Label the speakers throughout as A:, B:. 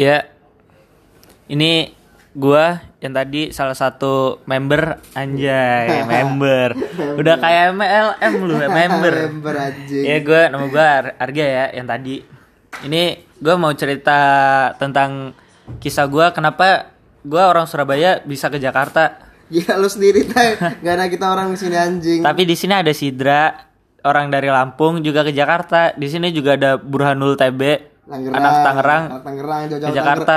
A: Ya, ini gua yang tadi salah satu member anjay member udah kayak MLM lu member
B: Member anjing.
A: ya gua nama gua Ar- Arga ya yang tadi ini gua mau cerita tentang kisah gua kenapa gua orang Surabaya bisa ke Jakarta
B: Gila lu sendiri tay. Gak ada kita orang di sini anjing.
A: tapi di sini ada Sidra orang dari Lampung juga ke Jakarta di sini juga ada Burhanul TB
B: Tangerang.
A: anak Tangerang
B: Anak Tangerang jauh-jauh
A: Jakarta.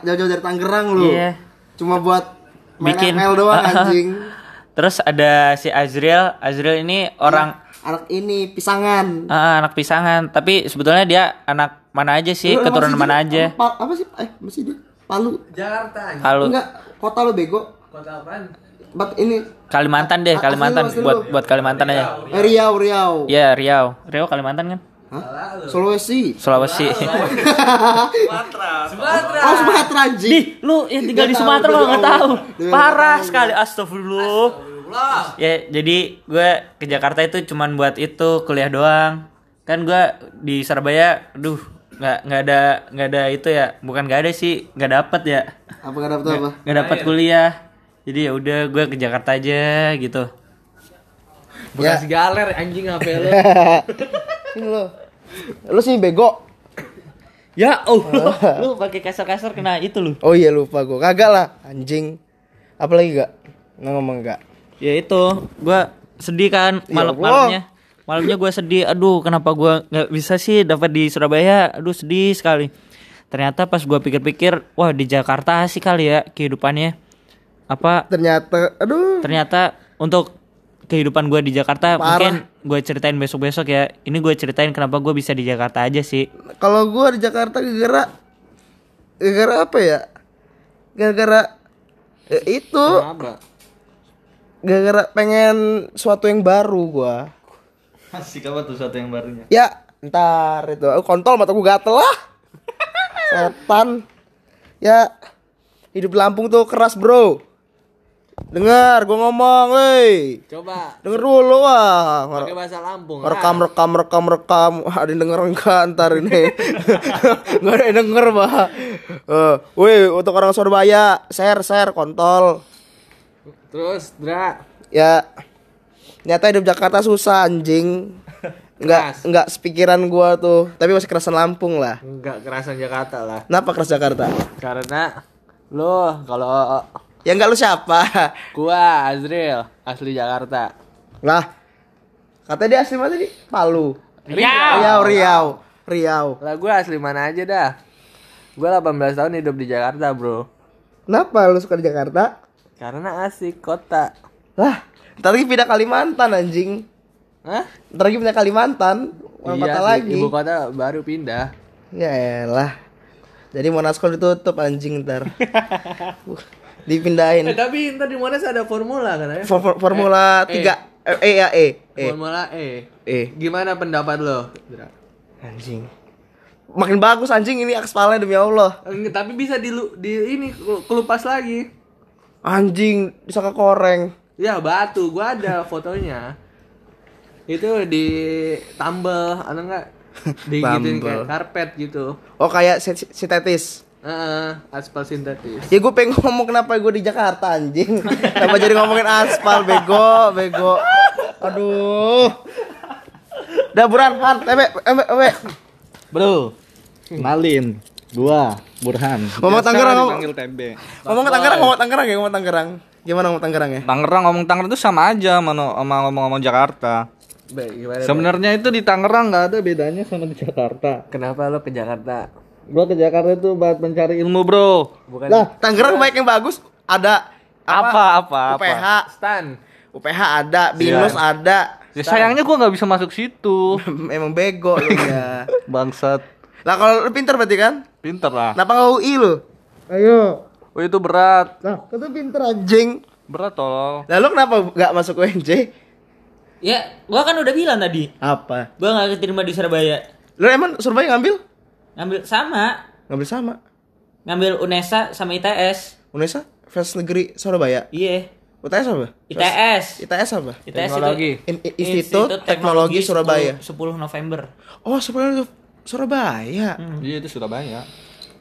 B: Jauh-jauh dari Tangerang lu.
A: Iya.
B: Cuma buat main
A: Bikin.
B: ML doang anjing.
A: Terus ada si Azriel. Azriel ini orang
B: Anak ini pisangan.
A: ah, anak pisangan, tapi sebetulnya dia anak mana aja sih,
B: Lu
A: keturunan mana
B: dia?
A: aja.
B: Apa, Pa- apa sih? Eh, masih dia? Palu.
C: Jakarta.
A: Kalau
B: Enggak, kota lu bego.
C: Kota apaan?
B: Tempat ini
A: Kalimantan deh,
B: Asli
A: Kalimantan
B: lu, asli
A: buat
B: lu.
A: buat Kalimantan aja.
B: eh, Riau, Riau.
A: Ya Riau, Riau Kalimantan kan?
B: Hah? Sulawesi.
A: Sulawesi.
C: Sumatera.
B: Oh, Sumatera anjing.
A: Di, lu yang tinggal di
B: Nggak
A: Sumatera malah
B: nggak
A: nggak
B: tahu.
A: Parah
B: nggak tahu.
A: sekali, astagfirullah. Ya, jadi gue ke Jakarta itu cuman buat itu kuliah doang. Kan gue di Surabaya, aduh, nggak nggak ada nggak ada itu ya, bukan nggak ada sih, nggak dapet ya,
B: Apa gak dapet apa?
A: nggak dapat kuliah. Jadi ya udah gue ke Jakarta aja gitu.
C: Bekas galer anjing HP lu.
B: Sini lu. Sih bego.
A: Ya, oh, lu pakai kasar-kasar kena itu lu.
B: Oh iya lupa gua. Kagak lah, anjing. Apalagi gak? Nggak ngomong gak?
A: Ya itu, gua sedih kan
B: Ya
A: malam
B: Allah.
A: malamnya. Malamnya gua sedih. Aduh, kenapa gua nggak bisa sih dapat di Surabaya? Aduh, sedih sekali. Ternyata pas gua pikir-pikir, wah di Jakarta sih kali ya kehidupannya. Apa
B: Ternyata, aduh.
A: ternyata untuk kehidupan gua di Jakarta
B: Parah.
A: mungkin gue ceritain besok-besok ya. Ini gue ceritain kenapa gue bisa di Jakarta aja sih.
B: Kalau gua di Jakarta gara gara apa ya? Gara-gara eh, itu
C: Apa?
B: gara-gara pengen suatu yang baru gua.
A: Asik apa tuh satu yang barunya?
B: Ya, ntar itu aku kontol mata gua gatel lah. Setan. Ya, hidup di Lampung tuh keras, Bro. Dengar gua ngomong, woi.
C: Coba
B: Denger dulu wah.
C: pakai bahasa Lampung.
B: Rekam rekam rekam rekam. Wah, ada yang denger enggak ntar ini. Enggak ada yang denger, Bah. Eh, woi, untuk orang Surabaya, share share kontol.
C: Terus, Dra.
B: Ya. Nyata hidup Jakarta susah anjing. Enggak enggak sepikiran gua tuh, tapi masih kerasan Lampung lah.
C: Enggak kerasan Jakarta lah.
B: Kenapa keras Jakarta?
C: Karena lo kalau
B: Ya enggak lu siapa?
C: gua Azril asli Jakarta.
B: Lah. Katanya dia asli mana tadi? Palu.
A: Riau.
B: Riau, Riau. Riau.
C: Lah gua asli mana aja dah. Gua 18 tahun hidup di Jakarta, Bro.
B: Kenapa lu suka di Jakarta?
C: Karena asik kota.
B: Lah, ntar lagi pindah Kalimantan anjing.
C: Hah?
B: Ntar lagi pindah Kalimantan. Orang kota
C: sih,
B: lagi.
C: Ibu kota baru pindah.
B: Ya elah. Jadi Monaskol ditutup anjing ntar. Dipindahin.
C: Eh tapi ntar di Monas ada formula kan ya?
B: For- for- Formula
C: Eh,
B: 3 E ya E. E.
C: Formula E.
B: E.
C: Gimana pendapat lo?
B: Anjing. Makin bagus anjing ini aspalnya demi Allah.
C: Enggak, tapi bisa di, di ini kelupas lagi.
B: Anjing disangka koreng.
C: Ya batu, gua ada fotonya. Itu di tambel, atau enggak? Di kayak karpet gitu.
B: Oh kayak sin- sintetis.
C: Heeh, aspal sintetis.
B: Ya gue pengen ngomong kenapa gue di Jakarta anjing. Kenapa jadi ngomongin aspal bego, bego. Aduh. Udah Han, tebe, ebe, ebe.
D: Bro, kenalin gua Burhan.
B: Ngomong Tangerang, ngomong-
D: TB.
B: Ngomong Tangerang, ngomong Tangerang ya, ngomong Tangerang. Gimana ngomong Tangerang ya?
D: Tangerang ngomong Tangerang itu sama aja sama sama ngomong-ngomong Jakarta. Sebenarnya itu di Tangerang nggak ada bedanya sama di Jakarta.
C: Kenapa lo ke Jakarta?
D: Gua ke Jakarta itu buat mencari ilmu, Bro.
C: Bukan
B: Lah, Tangerang banyak yang bagus. Ada
D: Apa apa apa.
B: UPH,
C: stan.
B: UPH ada, Binus ada.
D: Ya, sayangnya gua nggak bisa masuk situ.
B: Emang bego lu ya.
D: Bangsat.
B: Lah kalau lu pinter berarti kan?
D: Pinter lah.
B: Kenapa nggak UI lu? Ayo.
D: Oh itu berat.
B: Nah, kan tuh pinter anjing.
D: Berat tolong.
B: Lalu kenapa nggak masuk UNJ?
A: Ya, gua kan udah bilang tadi,
B: Apa?
A: gua nggak keterima di Surabaya.
B: Lu emang Surabaya ngambil?
A: Ngambil sama,
B: Ngambil sama.
A: ngambil UNESA sama ITS.
B: Unesa Fes Negeri Surabaya.
A: Iya,
B: UTS apa?
A: ITS.
B: ITS apa?
A: ITS
C: Teknologi.
A: itu
B: In- I- Institut Teknologi Surabaya.
A: 10, 10 November.
B: Oh, Surabaya Surabaya.
D: Iya itu Surabaya.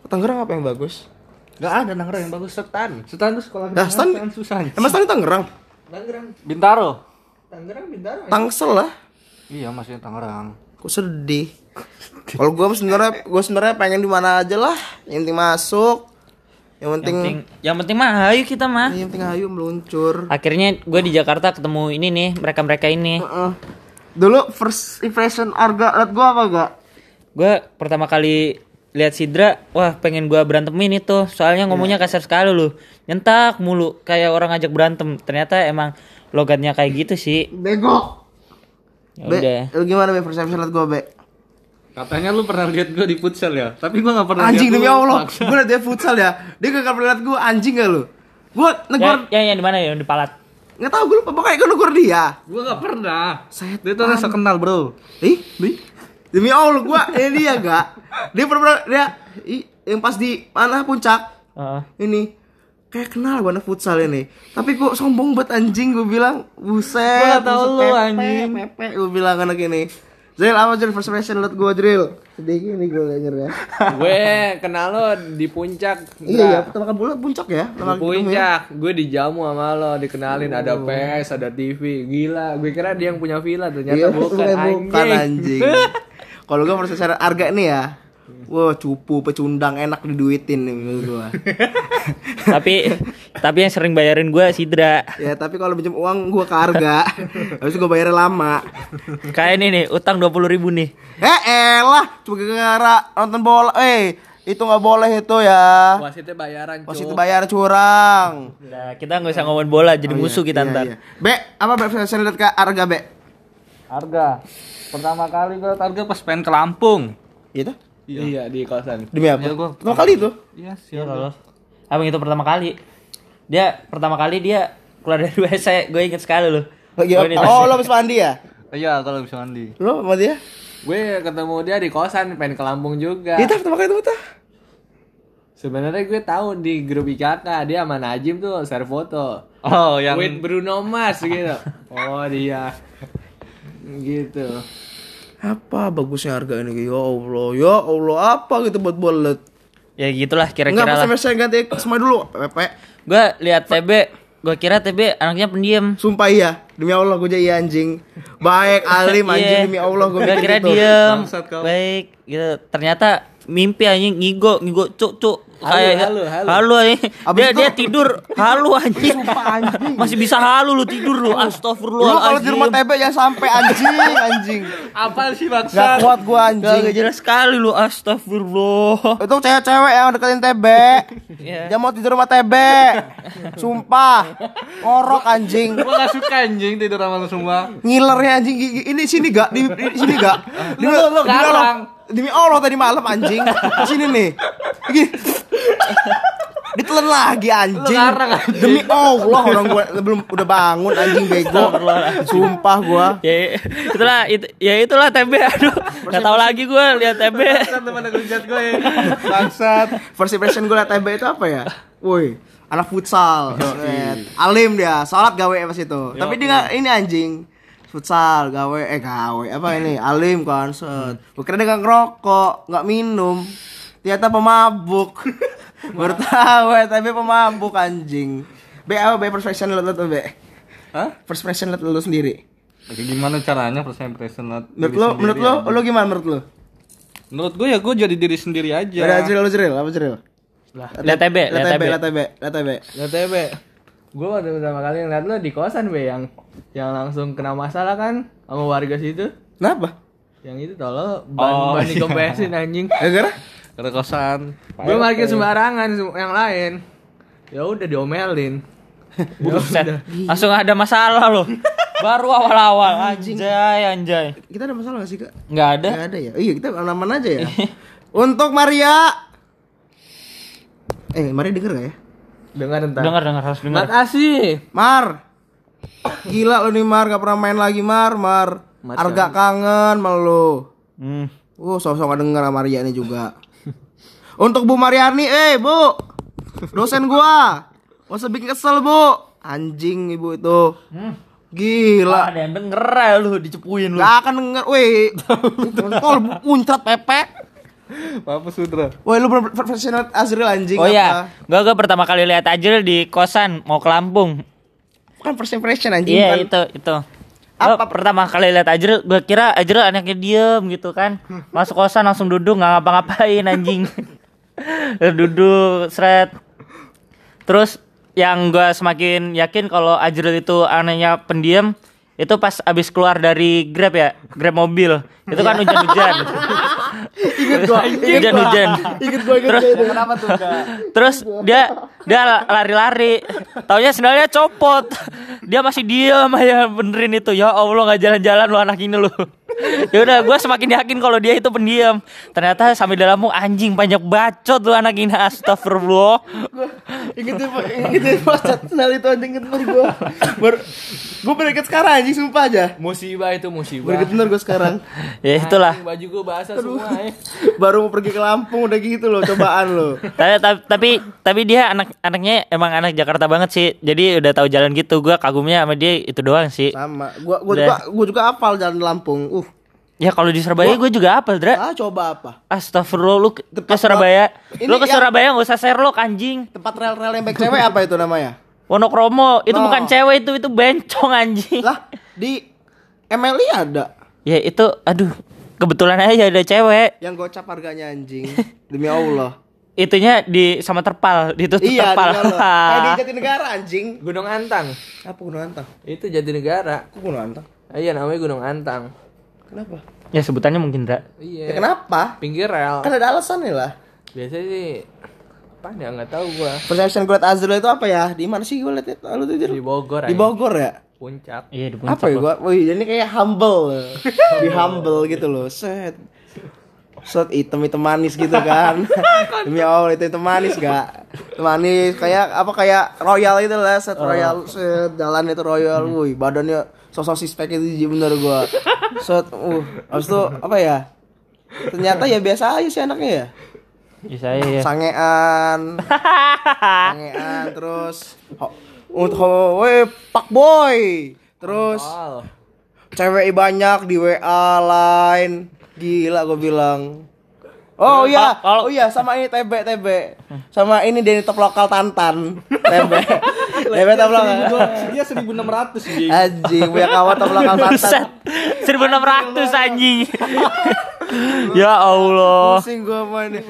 B: Tangerang apa yang bagus?
C: Gak ada Tangerang yang bagus setan. Setan tuh sekolah
B: Nah,
C: setan susah.
B: Emang Stan di Tangerang?
C: Tangerang,
D: Bintaro.
C: Tangerang Bintaro.
B: Tangsel lah.
D: Iya, masih Tangerang.
B: Kok sedih? Kalau gua sebenarnya gua sebenarnya pengen di mana aja lah. Yang penting masuk. Yang penting
A: Yang penting, yang penting mah ayo kita mah.
B: yang penting ayo meluncur.
A: Akhirnya gue di Jakarta ketemu ini nih, mereka-mereka ini.
B: Heeh. Dulu first impression Arga liat gua apa gak?
A: Gue pertama kali lihat Sidra, wah pengen gua berantemin itu. Soalnya ngomongnya kasar sekali lu. Nyentak mulu kayak orang ngajak berantem. Ternyata emang logatnya kayak gitu sih.
B: Bego.
A: Ya
B: Be, lu gimana be impression liat gua be?
C: Katanya lu pernah lihat gue di futsal ya, tapi gue gak pernah
B: Anjing demi Allah, gua liat dia futsal ya. Dia gak pernah liat gua anjing gak lu? Gua negor
A: Ya, ya, yang di mana ya? Yang di Palat.
B: nggak tahu gua lupa pokoknya gua negor dia.
C: Gue gak pernah.
B: Saya
C: Dia tuh orang sekenal bro.
B: Ih, ih. Demi Allah gua ini dia gak? Dia pernah dia ih, yang pas di mana puncak
A: Heeh.
B: ini kayak kenal gua anak futsal ini. Tapi kok sombong banget anjing gua bilang buset.
C: Tahu
B: buset,
C: lu, anjing.
B: Pepe gua bilang anak ini. Zril apa Zril first impression liat gua Zril? Sedih gini gua denger ya.
C: gue kenal lo di puncak.
B: Iya ya, pertama kali bola puncak ya.
C: Di
B: ya.
C: puncak, gue dijamu sama lo, dikenalin ada PS, ada TV, gila. Gue kira dia yang punya villa, ternyata
B: Iya,
C: bukan,
B: bukan
C: anjing.
B: anjing. Kalau gua first impression harga nih ya. Wah, cupu, pecundang enak diduitin nih menurut gua.
A: tapi tapi yang sering bayarin gue Sidra.
B: ya, tapi kalau pinjam uang gua ke harga. Habis gua bayarnya lama.
A: Kayak ini nih, utang 20 ribu nih.
B: Eh elah, cuma gara-gara nonton bola. Eh, itu nggak boleh itu ya.
C: Wasitnya bayaran, Cuk.
B: itu bayar curang.
A: Nah, kita nggak usah ngomongin bola, jadi musuh kita
B: Iya,
A: ntar.
B: iya. Be, apa Be saya lihat ke harga Be?
D: Harga. Pertama kali gue harga pas pengen ke Lampung.
B: Gitu?
C: Iya. di kosan.
B: Demi apa?
D: Iya, gua-
B: Pertama kali itu.
D: Iya, sih.
A: Iya lolos. Abang itu pertama kali. Dia pertama kali dia keluar dari WC, gue inget sekali loh. Ini
B: apa? Oh, lo habis mandi ya?
D: Iya, kalau bisa mandi.
B: Lo sama dia?
C: Gue ketemu dia di kosan, pengen ke Lampung juga.
B: Kita pertama kali itu kita.
C: Sebenarnya gue tahu di grup IKK dia sama Najim tuh share foto.
D: Oh, yang
C: With Bruno Mars gitu. Oh dia. gitu.
B: Apa bagusnya harga ini? Ya Allah, ya Allah, apa gitu buat bolet?
A: Ya gitulah
B: Enggak,
A: kira-kira
B: pas
A: lah.
B: saya ganti semua dulu, Pepe.
A: Gue lihat TB, gue kira TB anaknya pendiam.
B: Sumpah iya, demi Allah gue jadi anjing. Baik, alim anjing
A: Iya.
B: demi Allah gue
A: Gua kira
B: gitu.
A: diem, baik. Gitu. Ternyata mimpi anjing ngigo, ngigo cuk cuk.
C: Halu,
A: Kayak
C: halu, halu.
A: halu anjing.
B: Abis
A: Dia
B: itu-
A: dia tidur halu anjing. Masih bisa halu lu tidur lu.
B: Lu kalau di rumah TB jangan sampai anjing, anjing.
C: Apa sih
B: Gak
C: bangsa?
B: kuat gue
A: Gak,
B: anjing.
A: gak jelas sekali lu astagfirullah.
B: Itu cewek-cewek yang deketin.
A: Iya.
B: Dia mau tidur rumah TB. Sumpah. Ngorok anjing.
C: Gue gak suka anjing tidur sama lu semua.
B: Ngilernya anjing gigi. Ini sini gak? Di, di sini gak? Demi,
C: Lu- lu
B: demi Allah. Demi Allah tadi malam anjing. Di sini nih. Gini. Ditelan lagi anjing. Demi Allah orang gua belum udah bangun anjing bego. Sumpah gua.
A: ya itulah itu ya itulah TB aduh nggak tahu lagi gue lihat TB
C: gue ya. Bangsat.
B: First impression gue liat TB itu apa ya? Woi, anak futsal. Alim dia, sholat gawe pas itu. Tapi dia ini anjing. Futsal, gawe, eh gawe, apa ini? Alim kan, set. Gue kira dia nggak ngerokok, nggak minum. Ternyata pemabuk. Baru tahu ya, tapi pemabuk anjing. B apa B first impression lu tuh B?
C: Hah?
B: First impression lu lu sendiri.
D: Oke, gimana caranya first impression liat
B: Menurut
D: sendiri
B: menurut lu,
D: aja.
B: lu gimana menurut lu?
D: Menurut gue ya gue jadi diri sendiri aja.
B: Ada Jril, lu Jril, apa Jril?
A: lihat TB
B: Lihat
A: lihat
B: TB,
A: TB
C: ya. Gue baru pertama kali ngeliat lo di kosan, Be, yang yang langsung kena masalah kan sama warga situ.
B: Kenapa?
C: Yang itu tau lo ban
D: Oh,
C: ban
D: iya.
C: anjing.
B: Gara-gara?
D: Karena kosan.
C: Gue parkir sembarangan sem- yang lain. Ya udah diomelin.
A: Buset. langsung ada masalah loh baru awal-awal anjay anjay
B: Kita ada masalah gak sih, Kak?
A: nggak ada
B: Gak ada ya? Iya, kita aman aja ya. Untuk Maria. Eh, Maria denger gak ya?
C: Dengar entar.
A: dengar dengar harus dengar
C: Makasih.
B: Mar. Gila lu nih Mar, gak pernah main lagi Mar, Mar.
C: Mar
B: Arga kangen sama lu.
A: hmm.
B: Uh, sosok gak denger sama Maria nih juga. Untuk Bu Mariani, eh Bu. Dosen gua. Gak usah bikin kesel Bu. Anjing ibu itu. Gila.
A: ada yang denger ya lu dicepuin lu
B: Gak akan denger, weh. Kontol muncrat pepek.
D: Papa Sudra.
B: Woi lu profesional Azril anjing
A: Oh
B: apa?
A: iya, gua gua pertama kali lihat Ajril di kosan mau ke Lampung.
B: Kan first impression anjing
A: Iya
B: kan.
A: itu itu.
B: Apa?
A: Apa pertama kali lihat Ajril, gua kira Ajril anaknya diem gitu kan. Masuk kosan langsung duduk nggak ngapa-ngapain anjing. duduk seret. Terus yang gua semakin yakin kalau Ajril itu anaknya pendiam itu pas abis keluar dari Grab ya, Grab mobil. Itu kan hujan-hujan.
B: Ingat gua, gua inget
A: Terus-
B: gua itu.
D: Kenapa tuh enggak?
A: Terus dia dia lari-lari. Taunya sendalnya copot. Dia masih diam aja benerin itu. Ya Allah nggak jalan-jalan lu anak ini lu. Ya udah gue semakin yakin kalau dia itu pendiam. Ternyata sampai dalammu anjing banyak bacot lu anak ini astagfirullah.
B: Inget itu, inget itu pas kenal itu anjing gua. Baru gua baru inget sekarang anjing sumpah aja.
C: Musibah itu musibah.
B: inget bener gua sekarang.
A: Ya itulah.
C: Anjing, Baju gue basah semua ya.
B: Baru mau pergi ke Lampung udah gitu loh cobaan lo.
A: Tapi, tapi tapi dia anak anaknya emang anak Jakarta banget sih. Jadi udah tahu jalan gitu. Gue kagumnya sama dia itu doang sih.
B: Sama. Gua gua
A: Udah.
B: juga gua juga hafal jalan Lampung. Uh.
A: Ya kalau di Surabaya gue juga apa, Dra?
B: Ah coba apa?
A: Astagfirullah lu ke, ke Surabaya.
B: Ini
A: Lu ke
B: yang-
A: Surabaya nggak usah Sherlock anjing.
B: Tempat rel-rel yang baik cewek apa itu namanya?
A: Wonokromo itu
B: No.
A: bukan cewek itu itu bencong anjing.
B: Lah di MLI ada
A: Ya itu aduh kebetulan aja ada cewek.
B: yang gocap harganya anjing. Demi Allah.
A: Itunya di sama terpal, ditutup
B: iya,
A: terpal.
B: Allah. Kayak di Jatinegara anjing.
C: Gunung Antang.
B: Apa Gunung Antang?
C: Itu Jatinegara.
B: Kok Gunung Antang?
C: Iya namanya Gunung Antang.
B: Kenapa?
A: ya sebutannya mungkin Dra.
C: Iya.
B: Ya kenapa?
C: Pinggir rel.
B: Kan ada alasannya lah.
C: Biasanya sih apa ya nggak tahu gua.
B: Perception gue liat Azril itu apa ya? Di mana sih gue liat itu? Lu tuh
C: Di Bogor.
B: Di
C: anjing.
B: Bogor ya?
C: Puncak.
A: Iya di
B: Apa ya gua? Wih, ini kayak humble. Di humble gitu loh. Set. Set hitam hitam manis gitu kan. Demi Allah itu hitam manis gak? Manis kayak apa kayak royal itu lah, set royal, set jalan itu royal. Wih, badannya sosok sispek itu jijik bener gua. Set, uh, habis itu apa ya? Ternyata ya biasa aja sih anaknya ya.
A: Saya ya.
B: Sangean. Sangean terus untuk ho, weh, pak boy. Terus cewek banyak di WA lain. Gila gue bilang. Oh iya, oh iya sama ini TB TB. Sama ini Denny top lokal Tantan. TB. TB top lokal.
D: Dia 1600 anjing.
B: Anjing, punya kawan top lokal. Tantan.
A: 1600 anjing. ya Allah.
B: Pusing gue main ini.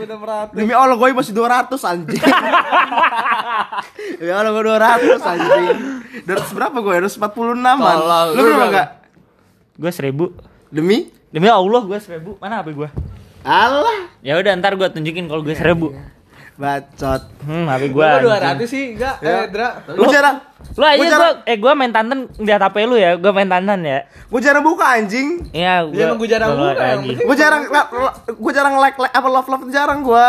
B: Demi Allah gue masih 200 anjing. Demi Allah gue 200 anjing. 200 berapa gue? 246 an.
C: Tolong,
B: Lu berapa enggak?
A: Gue seribu.
B: Demi?
A: Demi Allah gue seribu. Mana HP gue?
B: Allah.
A: Ya udah ntar gue tunjukin kalau gue seribu.
B: Bacot.
A: Hmm HP gue.
C: Gua 200 sih enggak. Eh, Dra.
B: Lu jarang
A: Lu aja
B: Gua
A: gue,
B: jarang-
A: eh gue main tantan lihat HP lu ya, gue main tantan ya.
B: gue jarang buka anjing.
A: Iya,
C: Ya, emang gua jarang buka,
B: Gue jarang gue jarang like like apa love love jarang gue.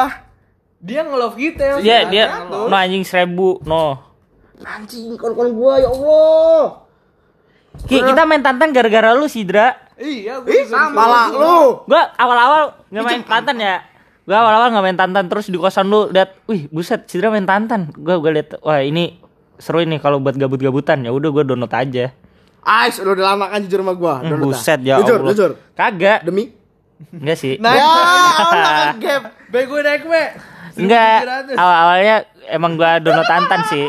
C: Dia nge-love kita ya.
A: Dia dia no anjing seribu no.
B: Anjing kon-kon gue ya Allah.
A: Ki, kita main tantan gara-gara lu sih, Dra.
C: Iya, gua
B: Ih,
C: juga-
B: malah lu.
A: Gua awal-awal nggak main tantan ya. Gua awal-awal nggak main tantan terus di kosan lu lihat, wih buset, Sidra main tantan. Gua gua lihat, wah ini seru ini kalau buat gabut-gabutan. Ya udah gua download aja.
B: Ais, lu udah lama kan jujur sama gue.
A: Hmm, buset ya
B: Jujur,
A: Allah.
B: jujur.
A: Kagak.
B: Demi?
A: Enggak sih.
B: Nah, ya, Allah gap.
C: Bego naik we.
A: Enggak. Awal-awalnya emang gua download tantan sih.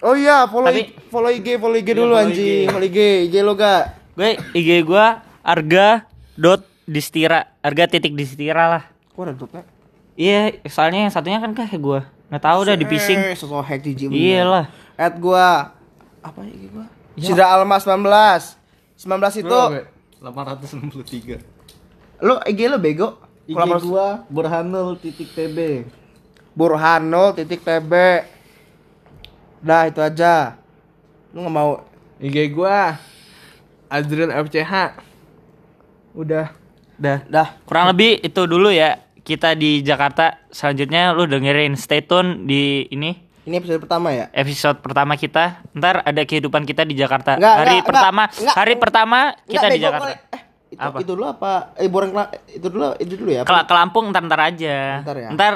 B: Oh iya, follow
A: Tapi-
B: follow IG, follow IG dulu anjing. Follow IG, IG lo gak?
A: Gue IG gua arga dot distira, arga titik distira lah.
B: Kok ada dotnya?
A: Iya, soalnya yang satunya kan kayak gua. Nggak tahu udah di phishing.
B: Eh, sosok hack jijik
A: Iya lah.
B: At gua apa IG gua? Sidra Alma 19. 19 itu
C: Berapa, we?
D: 863.
B: lu IG lu bego.
D: IG
B: Kalau
D: gua Burhanul titik TB.
B: Burhanul titik TB. Dah itu aja. Lu nggak mau
C: IG gua Adrian FCH. Udah.
A: Dah.
B: dah.
A: Kurang lebih itu dulu ya. Kita di Jakarta. Selanjutnya lu dengerin stay tune di ini
B: Ini episode pertama ya?
A: episode pertama kita. Ntar ada kehidupan kita di Jakarta.
B: Enggak,
A: hari
B: enggak,
A: pertama,
B: enggak, enggak.
A: hari pertama kita
B: Nggak,
A: di Jakarta.
B: boleh. Eh, itu,
A: Apa?
B: itu dulu apa? Eh, boreng itu dulu, itu dulu ya.
A: Ke, ke Lampung ntar ntar aja.
B: Ntar ya.
A: Ntar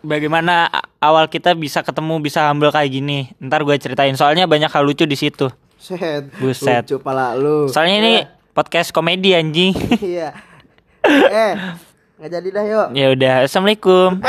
A: bagaimana awal kita bisa ketemu bisa humble kayak gini. Ntar gue ceritain soalnya banyak hal lucu di situ.
B: Set.
A: Buset.
B: Lucu pala lu.
A: Soalnya ini podcast komedi anjing.
B: Iya. eh, Nggak jadi dah yuk.
A: Ya udah, assalamualaikum.